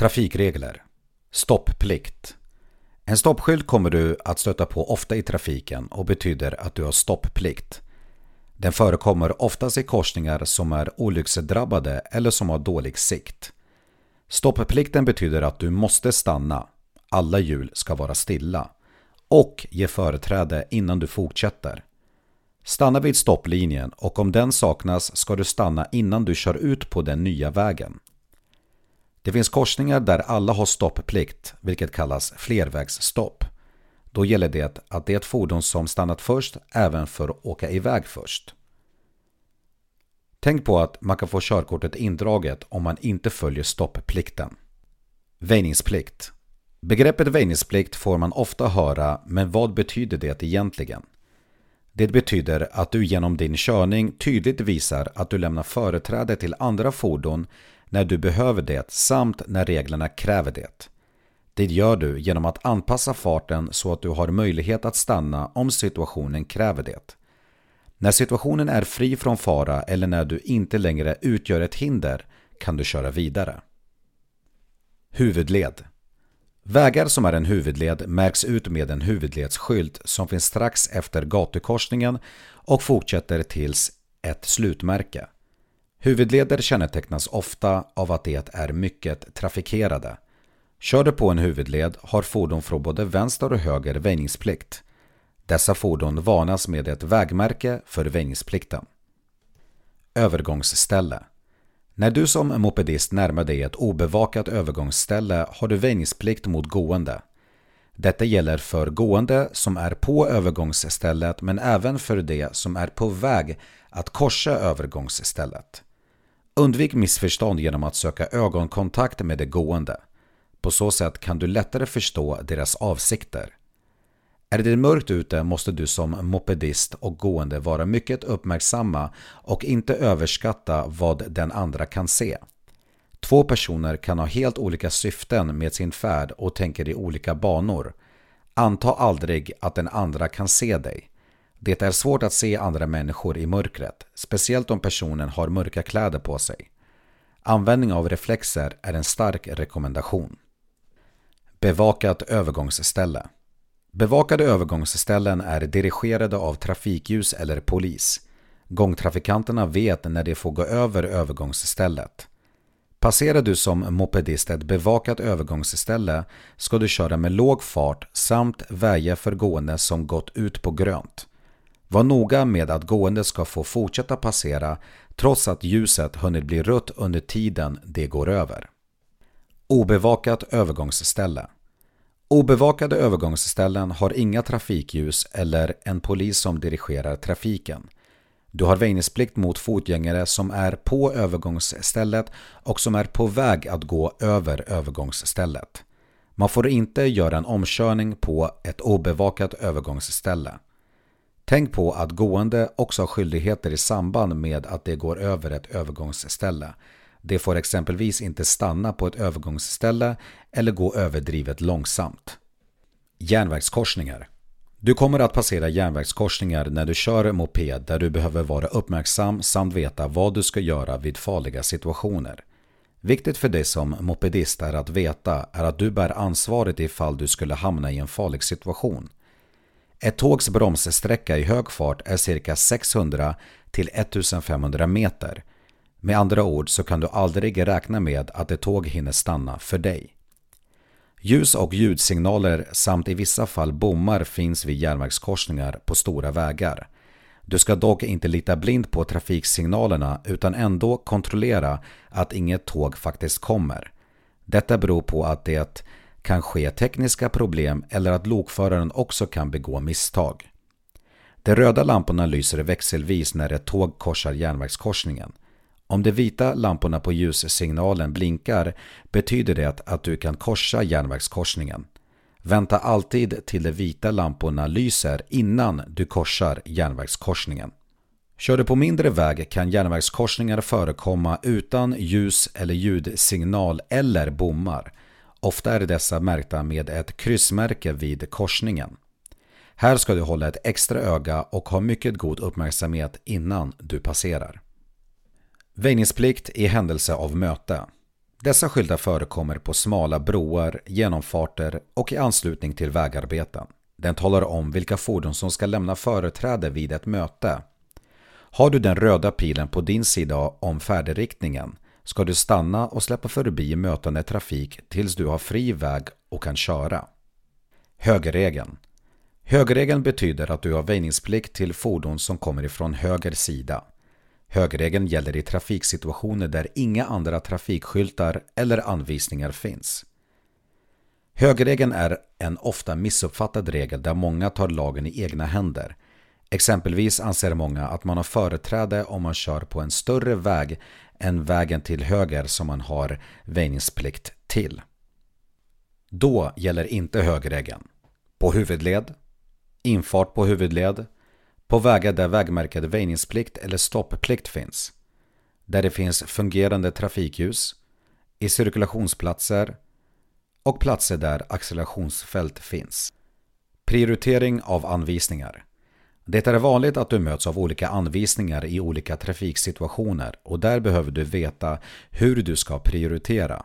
Trafikregler Stopplikt En stoppskylt kommer du att stöta på ofta i trafiken och betyder att du har stopplikt. Den förekommer oftast i korsningar som är olycksdrabbade eller som har dålig sikt. Stoppplikten betyder att du måste stanna, alla hjul ska vara stilla och ge företräde innan du fortsätter. Stanna vid stopplinjen och om den saknas ska du stanna innan du kör ut på den nya vägen. Det finns korsningar där alla har stopplikt, vilket kallas flervägsstopp. Då gäller det att det fordon som stannat först även får åka iväg först. Tänk på att man kan få körkortet indraget om man inte följer stoppplikten. Väjningsplikt Begreppet väjningsplikt får man ofta höra, men vad betyder det egentligen? Det betyder att du genom din körning tydligt visar att du lämnar företräde till andra fordon när du behöver det samt när reglerna kräver det. Det gör du genom att anpassa farten så att du har möjlighet att stanna om situationen kräver det. När situationen är fri från fara eller när du inte längre utgör ett hinder kan du köra vidare. Huvudled Vägar som är en huvudled märks ut med en huvudledsskylt som finns strax efter gatukorsningen och fortsätter tills ett slutmärke. Huvudleder kännetecknas ofta av att det är mycket trafikerade. Kör du på en huvudled har fordon från både vänster och höger väjningsplikt. Dessa fordon varnas med ett vägmärke för väjningsplikten. Övergångsställe När du som mopedist närmar dig ett obevakat övergångsställe har du väjningsplikt mot gående. Detta gäller för gående som är på övergångsstället men även för de som är på väg att korsa övergångsstället. Undvik missförstånd genom att söka ögonkontakt med de gående. På så sätt kan du lättare förstå deras avsikter. Är det mörkt ute måste du som mopedist och gående vara mycket uppmärksamma och inte överskatta vad den andra kan se. Två personer kan ha helt olika syften med sin färd och tänker i olika banor. Anta aldrig att den andra kan se dig. Det är svårt att se andra människor i mörkret, speciellt om personen har mörka kläder på sig. Användning av reflexer är en stark rekommendation. Bevakat övergångsställe Bevakade övergångsställen är dirigerade av trafikljus eller polis. Gångtrafikanterna vet när de får gå över övergångsstället. Passerar du som mopedist ett bevakat övergångsställe ska du köra med låg fart samt väja för gående som gått ut på grönt. Var noga med att gående ska få fortsätta passera trots att ljuset hunnit bli rött under tiden det går över. Obevakat övergångsställe Obevakade övergångsställen har inga trafikljus eller en polis som dirigerar trafiken. Du har väjningsplikt mot fotgängare som är på övergångsstället och som är på väg att gå över övergångsstället. Man får inte göra en omkörning på ett obevakat övergångsställe. Tänk på att gående också har skyldigheter i samband med att de går över ett övergångsställe. De får exempelvis inte stanna på ett övergångsställe eller gå överdrivet långsamt. Järnvägskorsningar Du kommer att passera järnvägskorsningar när du kör moped där du behöver vara uppmärksam samt veta vad du ska göra vid farliga situationer. Viktigt för dig som mopedist är att veta är att du bär ansvaret ifall du skulle hamna i en farlig situation. Ett tågs bromssträcka i hög fart är cirka 600 till 1500 meter. Med andra ord så kan du aldrig räkna med att ett tåg hinner stanna för dig. Ljus och ljudsignaler samt i vissa fall bommar finns vid järnvägskorsningar på stora vägar. Du ska dock inte lita blind på trafiksignalerna utan ändå kontrollera att inget tåg faktiskt kommer. Detta beror på att det kan ske tekniska problem eller att lokföraren också kan begå misstag. De röda lamporna lyser växelvis när ett tåg korsar järnvägskorsningen. Om de vita lamporna på ljussignalen blinkar betyder det att du kan korsa järnvägskorsningen. Vänta alltid till de vita lamporna lyser innan du korsar järnvägskorsningen. Kör du på mindre väg kan järnvägskorsningar förekomma utan ljus eller ljudsignal eller bommar. Ofta är dessa märkta med ett kryssmärke vid korsningen. Här ska du hålla ett extra öga och ha mycket god uppmärksamhet innan du passerar. Väjningsplikt i händelse av möte. Dessa skyltar förekommer på smala broar, genomfarter och i anslutning till vägarbeten. Den talar om vilka fordon som ska lämna företräde vid ett möte. Har du den röda pilen på din sida om färdriktningen ska du stanna och släppa förbi mötande trafik tills du har fri väg och kan köra. Högerregeln Högerregeln betyder att du har väjningsplikt till fordon som kommer ifrån höger sida. Högerregeln gäller i trafiksituationer där inga andra trafikskyltar eller anvisningar finns. Högerregeln är en ofta missuppfattad regel där många tar lagen i egna händer. Exempelvis anser många att man har företräde om man kör på en större väg än vägen till höger som man har väjningsplikt till. Då gäller inte högerregeln. På huvudled, infart på huvudled, på vägar där vägmärkad väjningsplikt eller stopplikt finns, där det finns fungerande trafikljus, i cirkulationsplatser och platser där accelerationsfält finns. Prioritering av anvisningar. Det är vanligt att du möts av olika anvisningar i olika trafiksituationer och där behöver du veta hur du ska prioritera.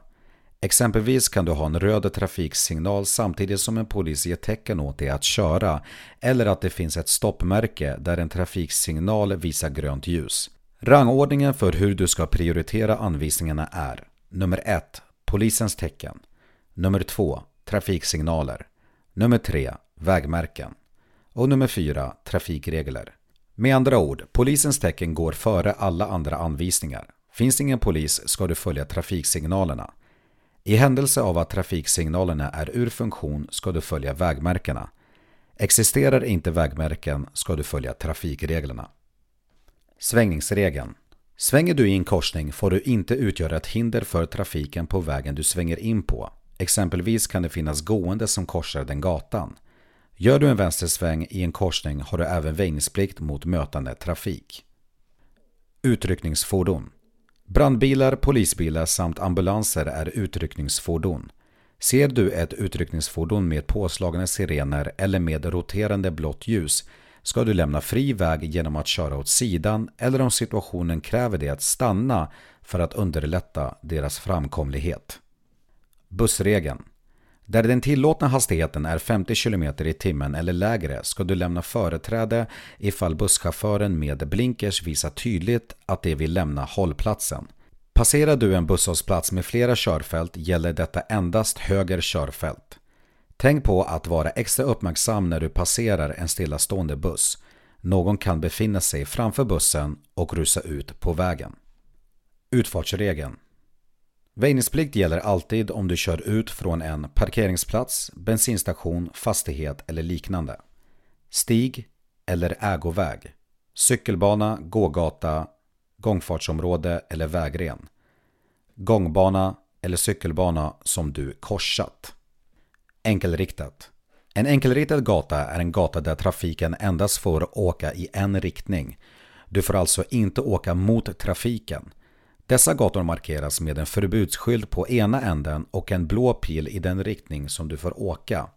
Exempelvis kan du ha en röd trafiksignal samtidigt som en polis ger tecken åt dig att köra eller att det finns ett stoppmärke där en trafiksignal visar grönt ljus. Rangordningen för hur du ska prioritera anvisningarna är Nummer 1. Polisens tecken Nummer 2. Trafiksignaler Nummer 3. Vägmärken och nummer 4. Trafikregler. Med andra ord, polisens tecken går före alla andra anvisningar. Finns det ingen polis ska du följa trafiksignalerna. I händelse av att trafiksignalerna är ur funktion ska du följa vägmärkena. Existerar inte vägmärken ska du följa trafikreglerna. Svängningsregeln. Svänger du i en korsning får du inte utgöra ett hinder för trafiken på vägen du svänger in på. Exempelvis kan det finnas gående som korsar den gatan. Gör du en vänstersväng i en korsning har du även väjningsplikt mot mötande trafik. Utryckningsfordon Brandbilar, polisbilar samt ambulanser är utryckningsfordon. Ser du ett utryckningsfordon med påslagna sirener eller med roterande blått ljus ska du lämna fri väg genom att köra åt sidan eller om situationen kräver det att stanna för att underlätta deras framkomlighet. Bussregeln där den tillåtna hastigheten är 50 km i timmen eller lägre ska du lämna företräde ifall busschauffören med blinkers visar tydligt att de vill lämna hållplatsen. Passerar du en busshållplats med flera körfält gäller detta endast höger körfält. Tänk på att vara extra uppmärksam när du passerar en stillastående buss. Någon kan befinna sig framför bussen och rusa ut på vägen. Utfartsregeln Väjningsplikt gäller alltid om du kör ut från en parkeringsplats, bensinstation, fastighet eller liknande. Stig eller ägoväg. Cykelbana, gågata, gångfartsområde eller vägren. Gångbana eller cykelbana som du korsat. Enkelriktat. En enkelriktad gata är en gata där trafiken endast får åka i en riktning. Du får alltså inte åka mot trafiken. Dessa gator markeras med en förbudsskylt på ena änden och en blå pil i den riktning som du får åka.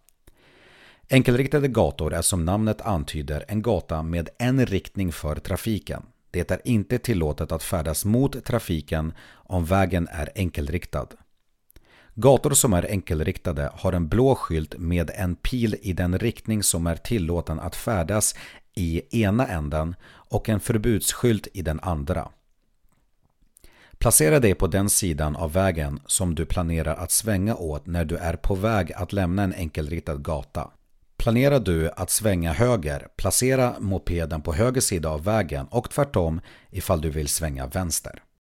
Enkelriktade gator är som namnet antyder en gata med en riktning för trafiken. Det är inte tillåtet att färdas mot trafiken om vägen är enkelriktad. Gator som är enkelriktade har en blå skylt med en pil i den riktning som är tillåten att färdas i ena änden och en förbudsskylt i den andra. Placera dig på den sidan av vägen som du planerar att svänga åt när du är på väg att lämna en enkelriktad gata. Planerar du att svänga höger, placera mopeden på höger sida av vägen och tvärtom ifall du vill svänga vänster.